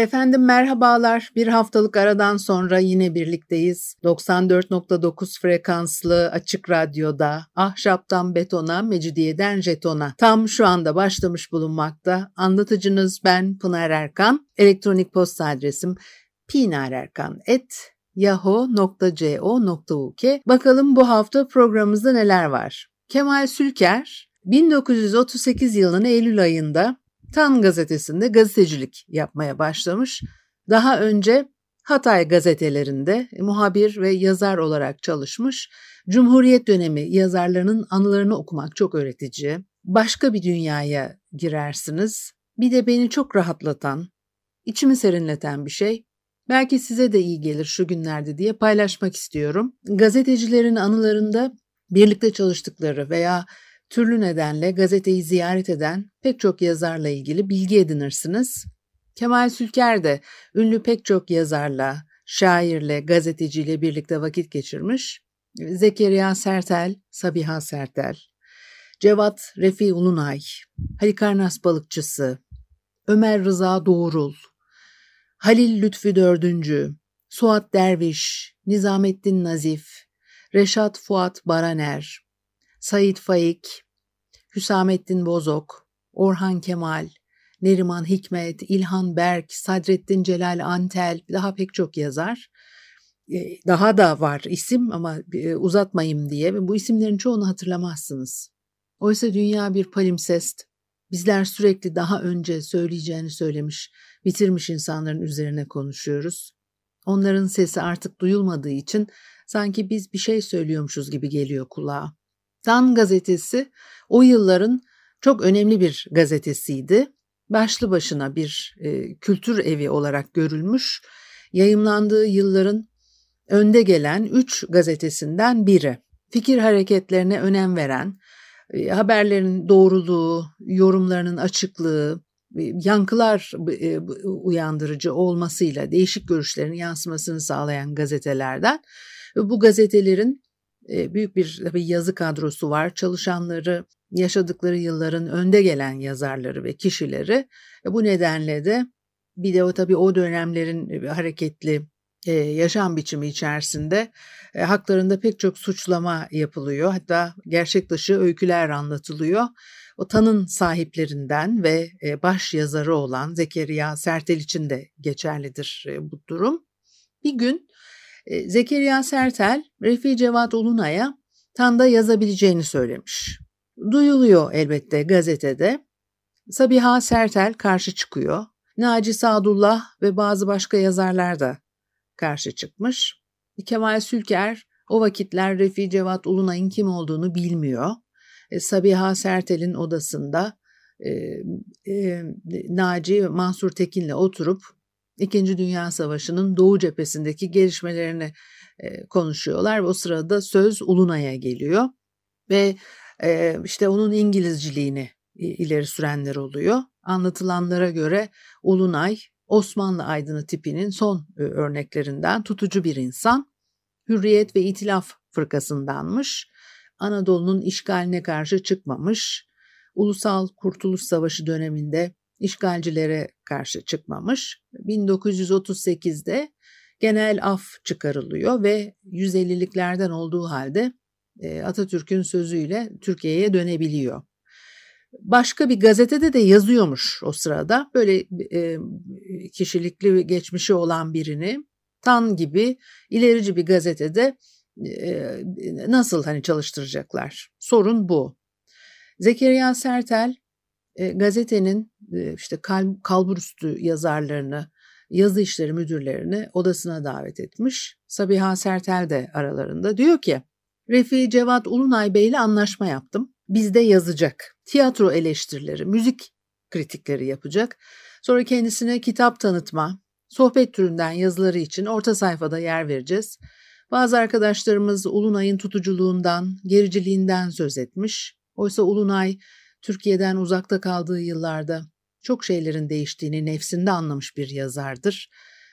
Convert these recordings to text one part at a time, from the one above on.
Efendim merhabalar. Bir haftalık aradan sonra yine birlikteyiz. 94.9 frekanslı açık radyoda ahşaptan betona, mecidiyeden jetona tam şu anda başlamış bulunmakta. Anlatıcınız ben Pınar Erkan. Elektronik posta adresim pinarerkan.yahoo.co.uk Bakalım bu hafta programımızda neler var? Kemal Sülker 1938 yılının Eylül ayında Tan gazetesinde gazetecilik yapmaya başlamış. Daha önce Hatay gazetelerinde muhabir ve yazar olarak çalışmış. Cumhuriyet dönemi yazarlarının anılarını okumak çok öğretici. Başka bir dünyaya girersiniz. Bir de beni çok rahatlatan, içimi serinleten bir şey. Belki size de iyi gelir şu günlerde diye paylaşmak istiyorum. Gazetecilerin anılarında birlikte çalıştıkları veya Türlü nedenle gazeteyi ziyaret eden pek çok yazarla ilgili bilgi edinirsiniz. Kemal Sülker de ünlü pek çok yazarla, şairle, gazeteciyle birlikte vakit geçirmiş. Zekeriya Sertel, Sabiha Sertel, Cevat Refi Ulunay, Halikarnas Balıkçısı, Ömer Rıza Doğrul, Halil Lütfü Dördüncü, Suat Derviş, Nizamettin Nazif, Reşat Fuat Baraner, Said Faik, Hüsamettin Bozok, Orhan Kemal, Neriman Hikmet, İlhan Berk, Sadrettin Celal Antel, daha pek çok yazar. Ee, daha da var isim ama e, uzatmayayım diye. Bu isimlerin çoğunu hatırlamazsınız. Oysa dünya bir palimpsest. Bizler sürekli daha önce söyleyeceğini söylemiş, bitirmiş insanların üzerine konuşuyoruz. Onların sesi artık duyulmadığı için sanki biz bir şey söylüyormuşuz gibi geliyor kulağa. Tan gazetesi o yılların çok önemli bir gazetesiydi. Başlı başına bir e, kültür evi olarak görülmüş, yayımlandığı yılların önde gelen üç gazetesinden biri. Fikir hareketlerine önem veren, e, haberlerin doğruluğu, yorumlarının açıklığı, e, yankılar e, uyandırıcı olmasıyla değişik görüşlerin yansımasını sağlayan gazetelerden. Bu gazetelerin büyük bir tabii yazı kadrosu var. Çalışanları, yaşadıkları yılların önde gelen yazarları ve kişileri. Bu nedenle de bir de o tabii o dönemlerin hareketli yaşam biçimi içerisinde haklarında pek çok suçlama yapılıyor. Hatta gerçek dışı öyküler anlatılıyor. O tanın sahiplerinden ve baş yazarı olan Zekeriya Sertel için de geçerlidir bu durum. Bir gün e, Zekeriya Sertel, Refi Cevat Ulunay'a Tan'da yazabileceğini söylemiş. Duyuluyor elbette gazetede. Sabiha Sertel karşı çıkıyor. Naci Sadullah ve bazı başka yazarlar da karşı çıkmış. Kemal Sülker o vakitler Refi Cevat Ulunay'ın kim olduğunu bilmiyor. E, Sabiha Sertel'in odasında e, e, Naci Mansur Tekin'le oturup İkinci Dünya Savaşı'nın Doğu cephesindeki gelişmelerini e, konuşuyorlar o sırada söz Ulunay'a geliyor ve e, işte onun İngilizciliğini ileri sürenler oluyor. Anlatılanlara göre Ulunay Osmanlı aydını tipinin son e, örneklerinden tutucu bir insan. Hürriyet ve İtilaf fırkasındanmış. Anadolu'nun işgaline karşı çıkmamış. Ulusal Kurtuluş Savaşı döneminde işgalcilere karşı çıkmamış. 1938'de genel af çıkarılıyor ve 150'liklerden olduğu halde e, Atatürk'ün sözüyle Türkiye'ye dönebiliyor. Başka bir gazetede de yazıyormuş o sırada. Böyle e, kişilikli geçmişi olan birini Tan gibi ilerici bir gazetede e, nasıl hani çalıştıracaklar? Sorun bu. Zekeriya Sertel e, gazetenin e, işte kal, kalburüstü yazarlarını, yazı işleri müdürlerini odasına davet etmiş. Sabiha Sertel de aralarında. Diyor ki, Refi Cevat Ulunay Bey ile anlaşma yaptım. Bizde yazacak. Tiyatro eleştirileri, müzik kritikleri yapacak. Sonra kendisine kitap tanıtma, sohbet türünden yazıları için orta sayfada yer vereceğiz. Bazı arkadaşlarımız Ulunay'ın tutuculuğundan, gericiliğinden söz etmiş. Oysa Ulunay Türkiye'den uzakta kaldığı yıllarda çok şeylerin değiştiğini nefsinde anlamış bir yazardır.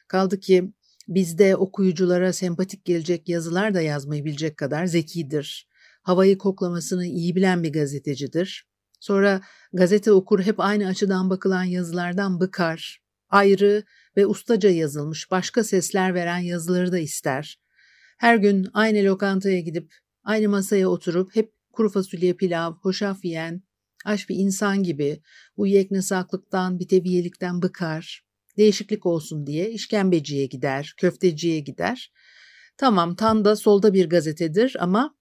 Kaldı ki bizde okuyuculara sempatik gelecek yazılar da yazmayı bilecek kadar zekidir. Havayı koklamasını iyi bilen bir gazetecidir. Sonra gazete okur hep aynı açıdan bakılan yazılardan bıkar. Ayrı ve ustaca yazılmış başka sesler veren yazıları da ister. Her gün aynı lokantaya gidip aynı masaya oturup hep kuru fasulye pilav, hoşaf yiyen, aç bir insan gibi bu yeknesaklıktan, biteviyelikten bıkar. Değişiklik olsun diye işkembeciye gider, köfteciye gider. Tamam Tan da solda bir gazetedir ama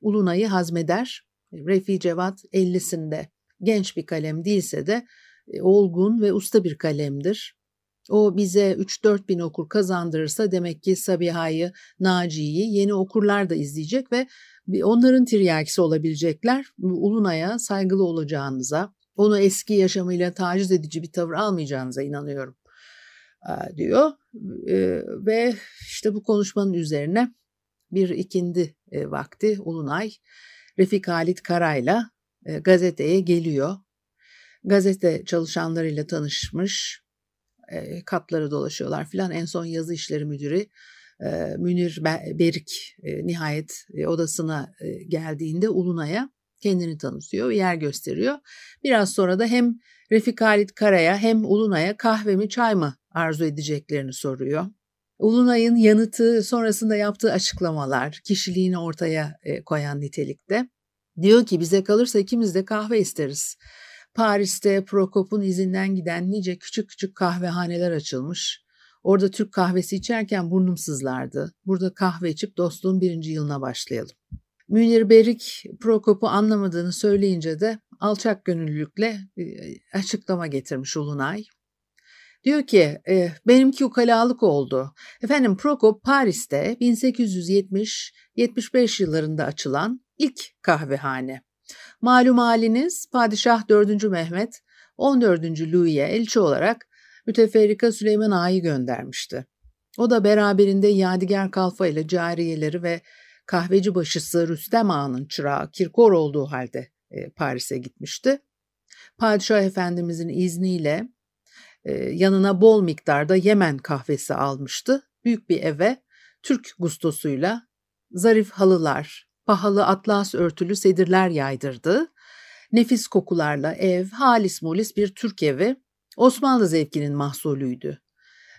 Ulunay'ı hazmeder. Refi Cevat 50'sinde genç bir kalem değilse de e, olgun ve usta bir kalemdir. O bize 3-4 bin okur kazandırırsa demek ki Sabiha'yı, Naci'yi yeni okurlar da izleyecek ve onların tiryakisi olabilecekler. Ulunay'a saygılı olacağınıza, onu eski yaşamıyla taciz edici bir tavır almayacağınıza inanıyorum diyor. Ve işte bu konuşmanın üzerine bir ikindi e, vakti Ulunay Refik Halit Karay'la e, gazeteye geliyor. Gazete çalışanlarıyla tanışmış, e, katları dolaşıyorlar filan. En son yazı işleri müdürü Münir Berik nihayet odasına geldiğinde Ulunay'a kendini tanıtıyor, yer gösteriyor. Biraz sonra da hem Refik Halit Kara'ya hem Ulunay'a kahve mi çay mı arzu edeceklerini soruyor. Ulunay'ın yanıtı sonrasında yaptığı açıklamalar kişiliğini ortaya koyan nitelikte. Diyor ki bize kalırsa ikimiz de kahve isteriz. Paris'te Prokop'un izinden giden nice küçük küçük kahvehaneler açılmış. Orada Türk kahvesi içerken burnum sızlardı. Burada kahve içip dostluğun birinci yılına başlayalım. Münir Berik Prokop'u anlamadığını söyleyince de alçak gönüllülükle e, açıklama getirmiş Ulunay. Diyor ki e, benimki ukalalık oldu. Efendim Prokop Paris'te 1870-75 yıllarında açılan ilk kahvehane. Malum haliniz Padişah 4. Mehmet 14. Louis'e elçi olarak müteferrika Süleyman Ağa'yı göndermişti. O da beraberinde Yadigar Kalfa ile cariyeleri ve kahveci başısı Rüstem Ağa'nın çırağı Kirkor olduğu halde e, Paris'e gitmişti. Padişah Efendimizin izniyle e, yanına bol miktarda Yemen kahvesi almıştı. Büyük bir eve Türk gustosuyla zarif halılar, pahalı atlas örtülü sedirler yaydırdı. Nefis kokularla ev, halis mulis bir Türk evi Osmanlı zevkinin mahsulüydü.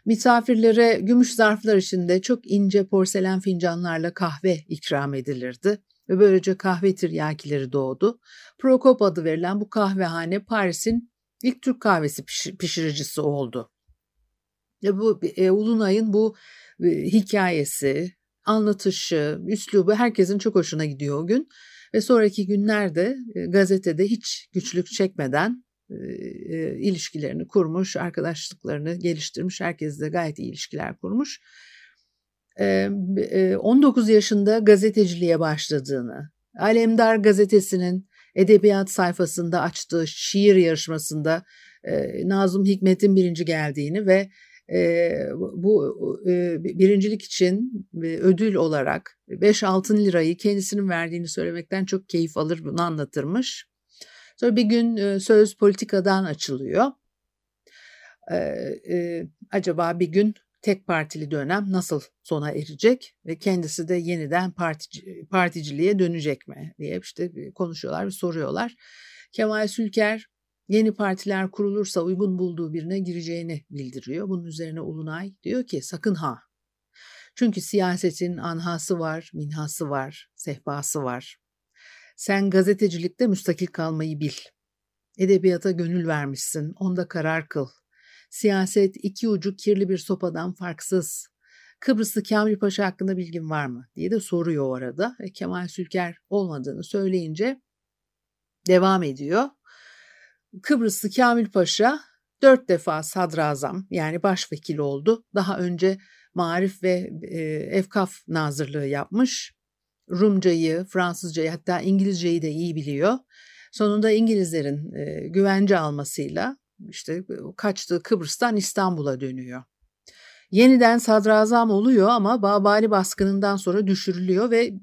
Misafirlere gümüş zarflar içinde çok ince porselen fincanlarla kahve ikram edilirdi ve böylece kahve tiryakileri doğdu. Prokop adı verilen bu kahvehane Paris'in ilk Türk kahvesi pişiricisi oldu. Ya bu e, Ulunay'ın bu e, hikayesi, anlatışı, üslubu herkesin çok hoşuna gidiyor o gün. Ve sonraki günlerde e, gazetede hiç güçlük çekmeden e, e, ilişkilerini kurmuş, arkadaşlıklarını geliştirmiş, herkesle gayet iyi ilişkiler kurmuş. E, e, 19 yaşında gazeteciliğe başladığını, Alemdar gazetesinin edebiyat sayfasında açtığı şiir yarışmasında e, Nazım Hikmet'in birinci geldiğini ve e, bu e, birincilik için e, ödül olarak 5 altın lirayı kendisinin verdiğini söylemekten çok keyif alır bunu anlatırmış. Sonra bir gün e, söz politikadan açılıyor. E, e, acaba bir gün tek partili dönem nasıl sona erecek ve kendisi de yeniden partici, particiliğe dönecek mi diye işte konuşuyorlar ve soruyorlar. Kemal Sülker yeni partiler kurulursa uygun bulduğu birine gireceğini bildiriyor. Bunun üzerine Ulunay diyor ki sakın ha. Çünkü siyasetin anhası var, minhası var, sehpası var. Sen gazetecilikte müstakil kalmayı bil. Edebiyata gönül vermişsin, onda karar kıl. Siyaset iki ucu kirli bir sopadan farksız. Kıbrıslı Kamil Paşa hakkında bilgin var mı diye de soruyor o arada. E, Kemal Sülker olmadığını söyleyince devam ediyor. Kıbrıslı Kamil Paşa dört defa sadrazam yani başvekil oldu. Daha önce Marif ve e, Efkaf Nazırlığı yapmış. Rumcayı, Fransızcayı hatta İngilizceyi de iyi biliyor. Sonunda İngilizlerin e, güvence almasıyla işte kaçtığı Kıbrıs'tan İstanbul'a dönüyor. Yeniden sadrazam oluyor ama Babali baskınından sonra düşürülüyor ve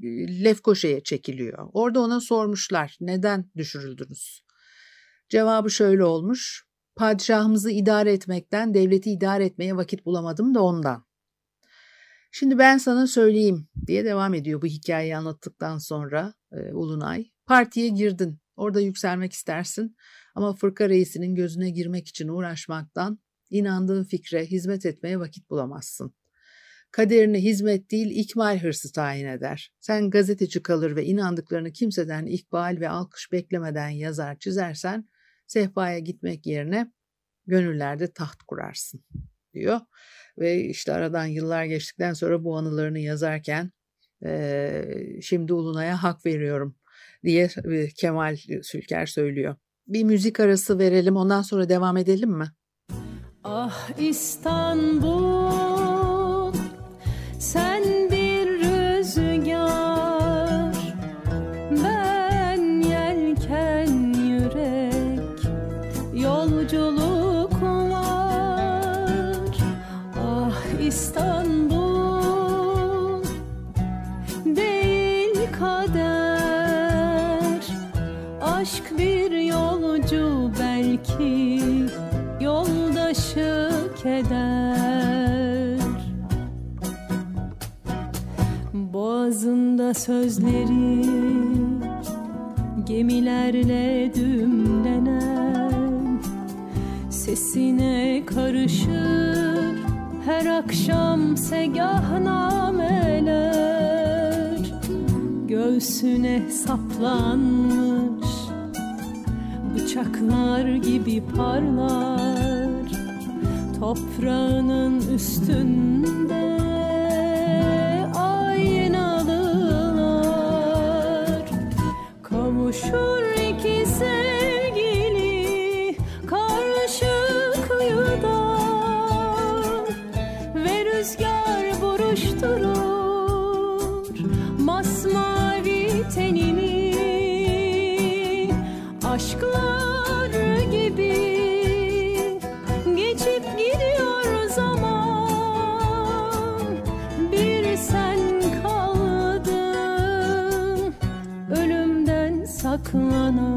Lefkoşa'ya çekiliyor. Orada ona sormuşlar neden düşürüldünüz? Cevabı şöyle olmuş. Padişahımızı idare etmekten, devleti idare etmeye vakit bulamadım da ondan. Şimdi ben sana söyleyeyim diye devam ediyor bu hikayeyi anlattıktan sonra e, Ulunay. Partiye girdin. Orada yükselmek istersin ama fırka reisinin gözüne girmek için uğraşmaktan inandığın fikre hizmet etmeye vakit bulamazsın. Kaderine hizmet değil ikmal hırsı tayin eder. Sen gazeteci kalır ve inandıklarını kimseden ikbal ve alkış beklemeden yazar çizersen sehpaya gitmek yerine gönüllerde taht kurarsın diyor. Ve işte aradan yıllar geçtikten sonra bu anılarını yazarken e, şimdi Ulunay'a hak veriyorum diye Kemal Sülker söylüyor. Bir müzik arası verelim ondan sonra devam edelim mi? Ah İstanbul sen Boğazında sözleri gemilerle dümlenen Sesine karışır her akşam segahnameler Göğsüne saplanmış bıçaklar gibi parlar toprağının üstünde 说。可能。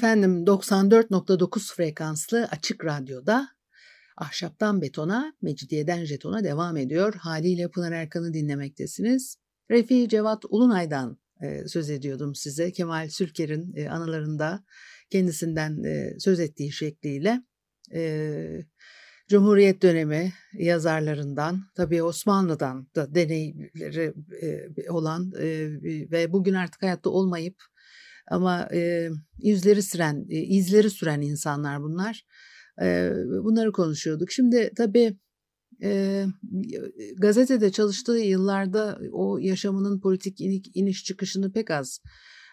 Efendim 94.9 frekanslı açık radyoda Ahşaptan betona, mecidiyeden jetona devam ediyor. Haliyle Pınar Erkan'ı dinlemektesiniz. Refi Cevat Ulunay'dan e, söz ediyordum size. Kemal Sülker'in e, anılarında kendisinden e, söz ettiği şekliyle e, Cumhuriyet dönemi yazarlarından, tabii Osmanlı'dan da deneyleri e, olan e, ve bugün artık hayatta olmayıp ama e, yüzleri süren, e, izleri süren insanlar bunlar. E, bunları konuşuyorduk. Şimdi tabii e, gazetede çalıştığı yıllarda o yaşamının politik iniş çıkışını pek az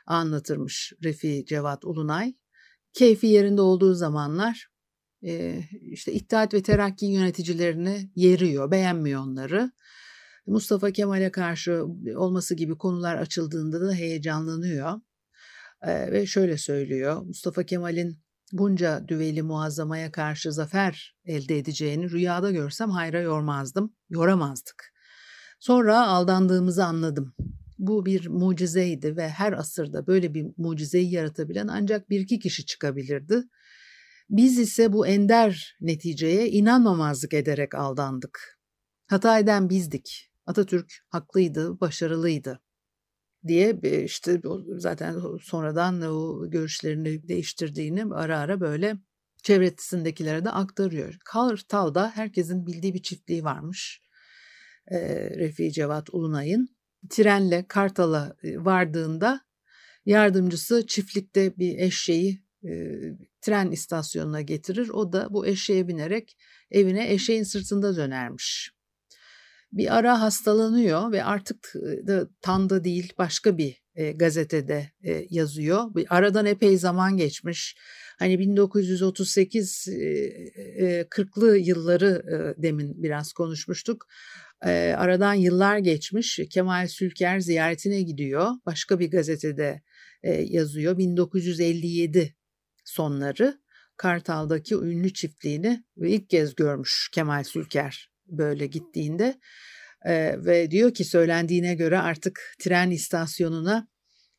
anlatırmış Refi Cevat Ulunay. Keyfi yerinde olduğu zamanlar e, işte İttihat ve Terakki yöneticilerini yeriyor, beğenmiyor onları. Mustafa Kemal'e karşı olması gibi konular açıldığında da heyecanlanıyor. Ve şöyle söylüyor. Mustafa Kemal'in bunca düveli muazzamaya karşı zafer elde edeceğini rüyada görsem hayra yormazdım, yoramazdık. Sonra aldandığımızı anladım. Bu bir mucizeydi ve her asırda böyle bir mucizeyi yaratabilen ancak bir iki kişi çıkabilirdi. Biz ise bu ender neticeye inanmamazlık ederek aldandık. Hata bizdik. Atatürk haklıydı, başarılıydı diye işte zaten sonradan o görüşlerini değiştirdiğini ara ara böyle çevresindekilere de aktarıyor. Kartal'da herkesin bildiği bir çiftliği varmış. Refi Cevat Ulunay'ın. Trenle Kartal'a vardığında yardımcısı çiftlikte bir eşeği tren istasyonuna getirir. O da bu eşeğe binerek evine eşeğin sırtında dönermiş bir ara hastalanıyor ve artık da Tan'da değil başka bir e, gazetede e, yazıyor. Aradan epey zaman geçmiş. Hani 1938 e, 40'lı yılları e, demin biraz konuşmuştuk. E, aradan yıllar geçmiş. Kemal Sülker ziyaretine gidiyor. Başka bir gazetede e, yazıyor. 1957 sonları Kartal'daki ünlü çiftliğini ilk kez görmüş Kemal Sülker böyle gittiğinde e, ve diyor ki söylendiğine göre artık tren istasyonuna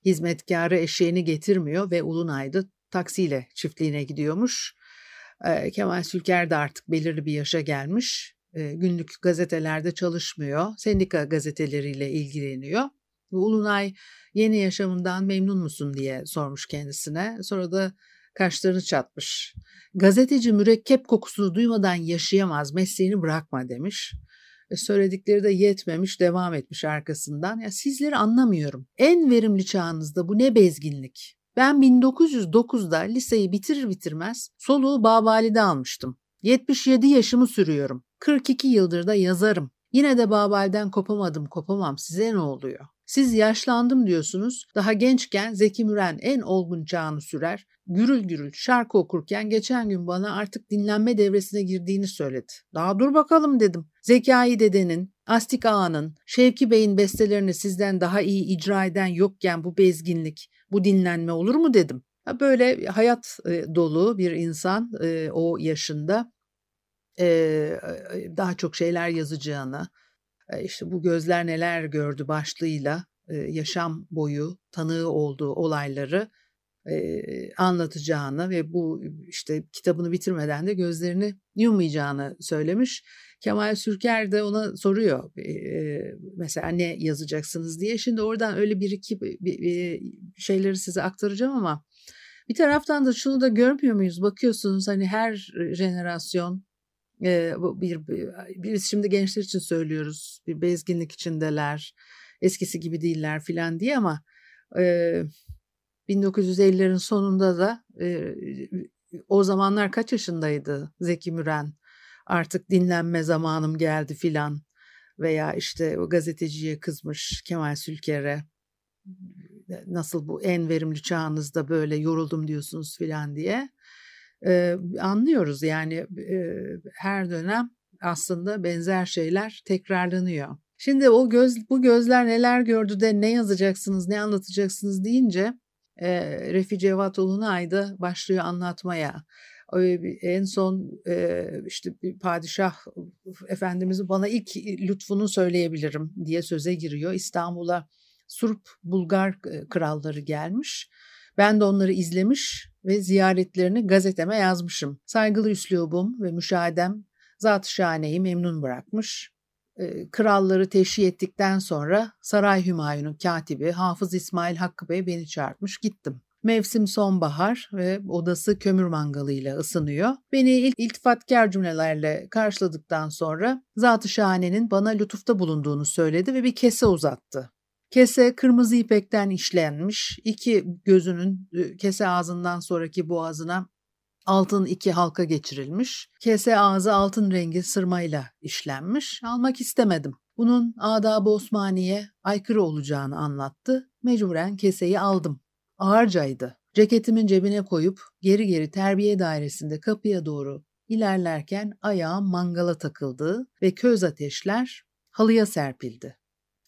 hizmetkarı eşeğini getirmiyor ve Ulunay'da taksiyle çiftliğine gidiyormuş. E, Kemal Sülker de artık belirli bir yaşa gelmiş. E, günlük gazetelerde çalışmıyor. Sendika gazeteleriyle ilgileniyor. Ve Ulunay yeni yaşamından memnun musun diye sormuş kendisine. Sonra da kaşlarını çatmış. Gazeteci mürekkep kokusunu duymadan yaşayamaz, mesleğini bırakma demiş. E söyledikleri de yetmemiş, devam etmiş arkasından. Ya sizleri anlamıyorum. En verimli çağınızda bu ne bezginlik. Ben 1909'da liseyi bitirir bitirmez soluğu Babali'de almıştım. 77 yaşımı sürüyorum. 42 yıldır da yazarım. Yine de Babal'den kopamadım kopamam size ne oluyor? Siz yaşlandım diyorsunuz. Daha gençken Zeki Müren en olgun çağını sürer. Gürül gürül şarkı okurken geçen gün bana artık dinlenme devresine girdiğini söyledi. Daha dur bakalım dedim. Zekai dedenin, Astik Ağa'nın, Şevki Bey'in bestelerini sizden daha iyi icra eden yokken bu bezginlik, bu dinlenme olur mu dedim. Böyle hayat e, dolu bir insan e, o yaşında e, daha çok şeyler yazacağını, işte bu gözler neler gördü başlığıyla yaşam boyu tanığı olduğu olayları anlatacağını ve bu işte kitabını bitirmeden de gözlerini yummayacağını söylemiş. Kemal Sürker de ona soruyor mesela ne yazacaksınız diye. Şimdi oradan öyle bir iki şeyleri size aktaracağım ama bir taraftan da şunu da görmüyor muyuz? Bakıyorsunuz hani her jenerasyon e, bir, bir biz şimdi gençler için söylüyoruz bir bezginlik içindeler eskisi gibi değiller filan diye ama e, 1950'lerin sonunda da e, o zamanlar kaç yaşındaydı Zeki Müren? Artık dinlenme zamanım geldi filan veya işte o gazeteciye kızmış Kemal Sülker'e nasıl bu en verimli çağınızda böyle yoruldum diyorsunuz filan diye e, anlıyoruz yani e, her dönem aslında benzer şeyler tekrarlanıyor. Şimdi o göz bu gözler neler gördü de ne yazacaksınız ne anlatacaksınız deyince e, Refi Cevat Ulunay'da başlıyor anlatmaya. En son e, işte bir padişah efendimizi bana ilk lütfunu söyleyebilirim diye söze giriyor. İstanbul'a Surp Bulgar kralları gelmiş. Ben de onları izlemiş ve ziyaretlerini gazeteme yazmışım. Saygılı üslubum ve müşahedem zat-ı şahaneyi memnun bırakmış. Kralları teşhi ettikten sonra Saray Hümayun'un katibi Hafız İsmail Hakkı Bey beni çağırmış gittim. Mevsim sonbahar ve odası kömür mangalıyla ısınıyor. Beni ilk iltifatkar cümlelerle karşıladıktan sonra Zat-ı Şahane'nin bana lütufta bulunduğunu söyledi ve bir kese uzattı. Kese kırmızı ipekten işlenmiş. İki gözünün e, kese ağzından sonraki boğazına altın iki halka geçirilmiş. Kese ağzı altın rengi sırmayla işlenmiş. Almak istemedim. Bunun adab-ı Osmaniye aykırı olacağını anlattı. Mecburen keseyi aldım. Ağırcaydı. Ceketimin cebine koyup geri geri terbiye dairesinde kapıya doğru ilerlerken ayağım mangala takıldı ve köz ateşler halıya serpildi.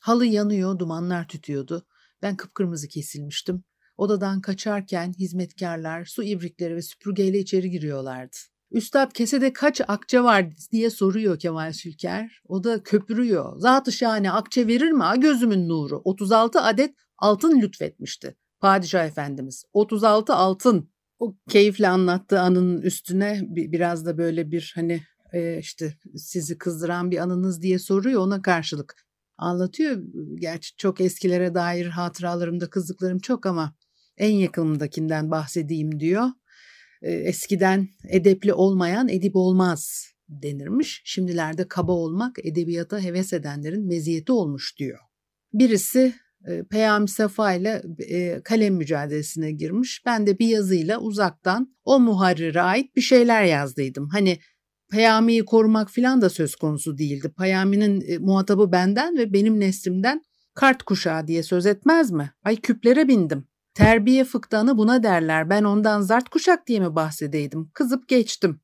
Halı yanıyor, dumanlar tütüyordu. Ben kıpkırmızı kesilmiştim. Odadan kaçarken hizmetkarlar su ibrikleri ve süpürgeyle içeri giriyorlardı. Üstad kesede kaç akçe var diye soruyor Kemal Sülker. O da köpürüyor. Zat-ı şahane akçe verir mi ha gözümün nuru? 36 adet altın lütfetmişti. Padişah Efendimiz. 36 altın. O keyifle anlattığı anının üstüne biraz da böyle bir hani işte sizi kızdıran bir anınız diye soruyor ona karşılık anlatıyor. Gerçi çok eskilere dair hatıralarımda kızdıklarım çok ama en yakınımdakinden bahsedeyim diyor. Eskiden edepli olmayan edip olmaz denirmiş. Şimdilerde kaba olmak edebiyata heves edenlerin meziyeti olmuş diyor. Birisi Peyami Safa ile kalem mücadelesine girmiş. Ben de bir yazıyla uzaktan o muharrire ait bir şeyler yazdıydım. Hani Peyami'yi korumak filan da söz konusu değildi. Peyami'nin muhatabı benden ve benim neslimden kart kuşağı diye söz etmez mi? Ay küplere bindim. Terbiye fıktanı buna derler. Ben ondan zart kuşak diye mi bahsedeydim? Kızıp geçtim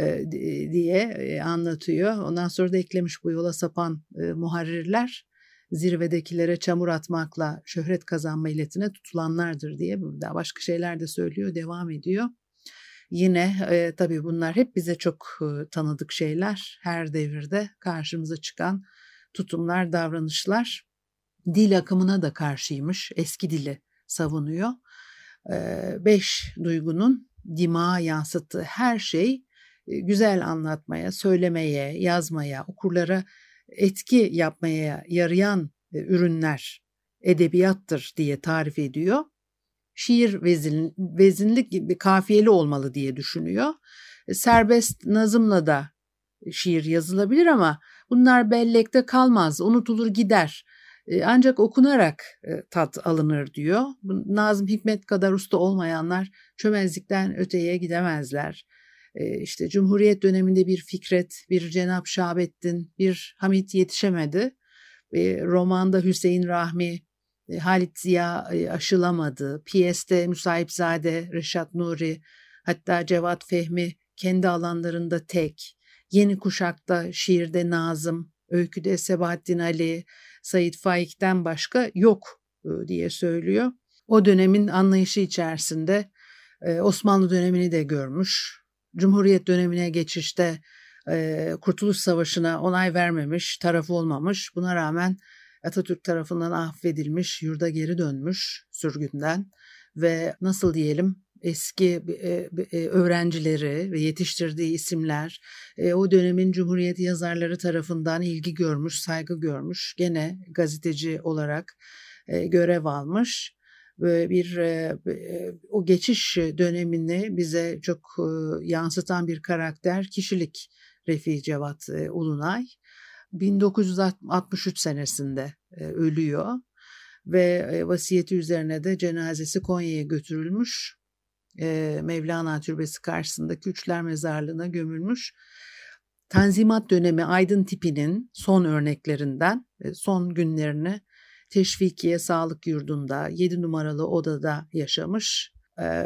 e, diye e, anlatıyor. Ondan sonra da eklemiş bu yola sapan e, muharrirler zirvedekilere çamur atmakla şöhret kazanma illetine tutulanlardır diye daha başka şeyler de söylüyor, devam ediyor. Yine e, tabii bunlar hep bize çok e, tanıdık şeyler. Her devirde karşımıza çıkan tutumlar, davranışlar. Dil akımına da karşıymış. Eski dili savunuyor. E, beş duygunun dimağa yansıttığı her şey e, güzel anlatmaya, söylemeye, yazmaya, okurlara etki yapmaya yarayan e, ürünler edebiyattır diye tarif ediyor. Şiir vezin, vezinlik gibi kafiyeli olmalı diye düşünüyor. E, serbest nazımla da şiir yazılabilir ama bunlar bellekte kalmaz, unutulur gider. E, ancak okunarak tat alınır diyor. Nazım Hikmet kadar usta olmayanlar çömezlikten öteye gidemezler. İşte Cumhuriyet döneminde bir Fikret, bir Cenap Şahabettin, bir Hamit yetişemedi. Romanda Hüseyin Rahmi, Halit Ziya aşılamadı. Piyeste Müsahipzade, Reşat Nuri, hatta Cevat Fehmi kendi alanlarında tek. Yeni kuşakta şiirde Nazım, öyküde Sebahattin Ali, Said Faik'ten başka yok diye söylüyor. O dönemin anlayışı içerisinde Osmanlı dönemini de görmüş. Cumhuriyet dönemine geçişte Kurtuluş Savaşı'na onay vermemiş, tarafı olmamış. Buna rağmen Atatürk tarafından affedilmiş, yurda geri dönmüş sürgünden ve nasıl diyelim eski e, öğrencileri ve yetiştirdiği isimler e, o dönemin Cumhuriyet yazarları tarafından ilgi görmüş, saygı görmüş. Gene gazeteci olarak e, görev almış bir e, e, o geçiş dönemini bize çok e, yansıtan bir karakter, kişilik Refi Cevat Ulunay. 1963 senesinde ölüyor ve vasiyeti üzerine de cenazesi Konya'ya götürülmüş. Mevlana Türbesi karşısındaki Üçler Mezarlığı'na gömülmüş. Tanzimat dönemi Aydın tipinin son örneklerinden, son günlerini Teşvikiye Sağlık Yurdu'nda 7 numaralı odada yaşamış.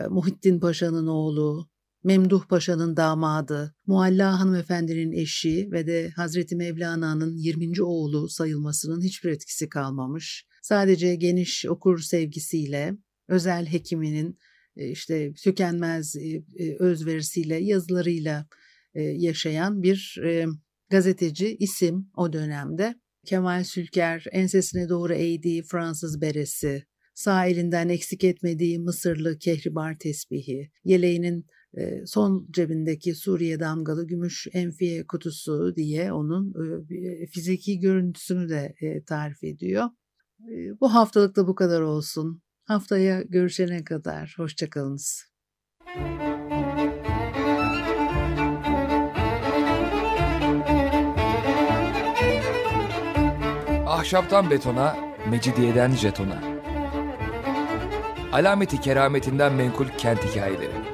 Muhittin Paşa'nın oğlu, Memduh Paşa'nın damadı, Mualla hanımefendinin eşi ve de Hazreti Mevlana'nın 20. oğlu sayılmasının hiçbir etkisi kalmamış. Sadece geniş okur sevgisiyle, özel hekiminin e, işte tükenmez e, e, özverisiyle, yazılarıyla yaşayan bir gazeteci isim o dönemde. Kemal Sülker ensesine doğru eğdiği Fransız beresi, sağ elinden eksik etmediği Mısırlı kehribar tesbihi, yeleğinin son cebindeki Suriye damgalı gümüş enfiye kutusu diye onun fiziki görüntüsünü de tarif ediyor. Bu haftalık da bu kadar olsun. Haftaya görüşene kadar hoşçakalınız. Ahşaptan betona, mecidiyeden jetona. Alameti kerametinden menkul kent hikayeleri.